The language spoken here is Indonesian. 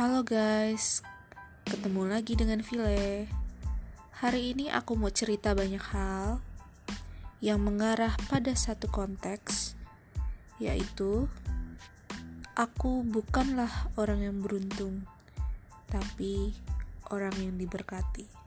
Halo guys, ketemu lagi dengan Vile. Hari ini aku mau cerita banyak hal yang mengarah pada satu konteks, yaitu aku bukanlah orang yang beruntung, tapi orang yang diberkati.